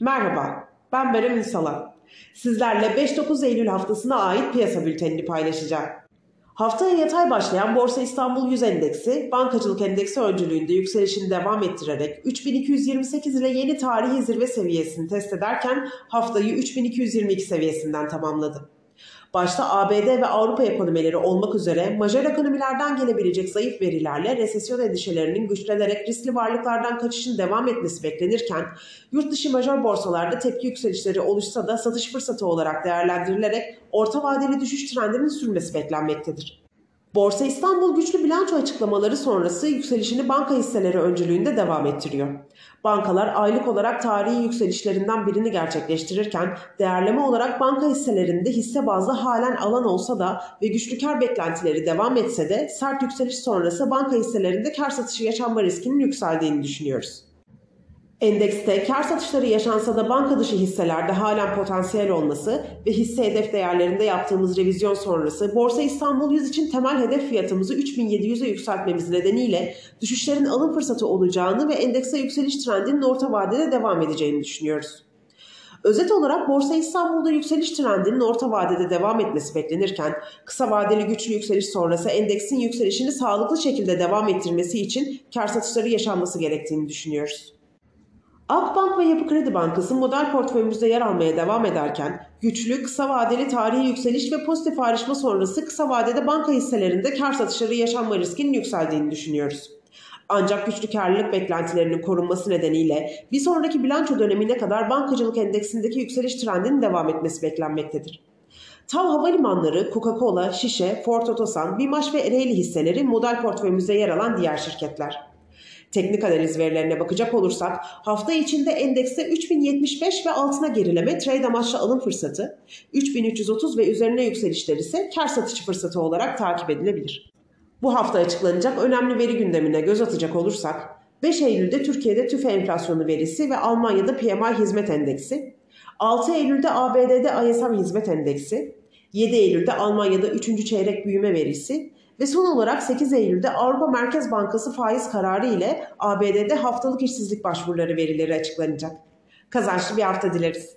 Merhaba, ben Berem Ünsalan. Sizlerle 5-9 Eylül haftasına ait piyasa bültenini paylaşacağım. Haftaya yatay başlayan Borsa İstanbul 100 Endeksi, bankacılık endeksi öncülüğünde yükselişini devam ettirerek 3228 ile yeni tarihi zirve seviyesini test ederken haftayı 3222 seviyesinden tamamladı. Başta ABD ve Avrupa ekonomileri olmak üzere majör ekonomilerden gelebilecek zayıf verilerle resesyon endişelerinin güçlenerek riskli varlıklardan kaçışın devam etmesi beklenirken, yurt dışı majör borsalarda tepki yükselişleri oluşsa da satış fırsatı olarak değerlendirilerek orta vadeli düşüş trendinin sürmesi beklenmektedir. Borsa İstanbul güçlü bilanço açıklamaları sonrası yükselişini banka hisseleri öncülüğünde devam ettiriyor. Bankalar aylık olarak tarihi yükselişlerinden birini gerçekleştirirken değerleme olarak banka hisselerinde hisse bazlı halen alan olsa da ve güçlü kar beklentileri devam etse de sert yükseliş sonrası banka hisselerinde kar satışı yaşanma riskinin yükseldiğini düşünüyoruz. Endekste kar satışları yaşansa da banka dışı hisselerde halen potansiyel olması ve hisse hedef değerlerinde yaptığımız revizyon sonrası Borsa İstanbul 100 için temel hedef fiyatımızı 3700'e yükseltmemiz nedeniyle düşüşlerin alım fırsatı olacağını ve endekse yükseliş trendinin orta vadede devam edeceğini düşünüyoruz. Özet olarak Borsa İstanbul'da yükseliş trendinin orta vadede devam etmesi beklenirken kısa vadeli güçlü yükseliş sonrası endeksin yükselişini sağlıklı şekilde devam ettirmesi için kar satışları yaşanması gerektiğini düşünüyoruz. Akbank ve Yapı Kredi Bankası model portföyümüzde yer almaya devam ederken güçlü, kısa vadeli tarihi yükseliş ve pozitif ayrışma sonrası kısa vadede banka hisselerinde kar satışları yaşanma riskinin yükseldiğini düşünüyoruz. Ancak güçlü karlılık beklentilerinin korunması nedeniyle bir sonraki bilanço dönemine kadar bankacılık endeksindeki yükseliş trendinin devam etmesi beklenmektedir. TAV Havalimanları, Coca-Cola, Şişe, Ford Otosan, Bimaş ve Ereğli hisseleri model portföyümüzde yer alan diğer şirketler. Teknik analiz verilerine bakacak olursak hafta içinde endekste 3075 ve altına gerileme trade amaçlı alım fırsatı, 3330 ve üzerine yükselişler ise kar satışı fırsatı olarak takip edilebilir. Bu hafta açıklanacak önemli veri gündemine göz atacak olursak 5 Eylül'de Türkiye'de tüfe enflasyonu verisi ve Almanya'da PMI hizmet endeksi, 6 Eylül'de ABD'de ISM hizmet endeksi, 7 Eylül'de Almanya'da 3. çeyrek büyüme verisi ve son olarak 8 Eylül'de Avrupa Merkez Bankası faiz kararı ile ABD'de haftalık işsizlik başvuruları verileri açıklanacak. Kazançlı bir hafta dileriz.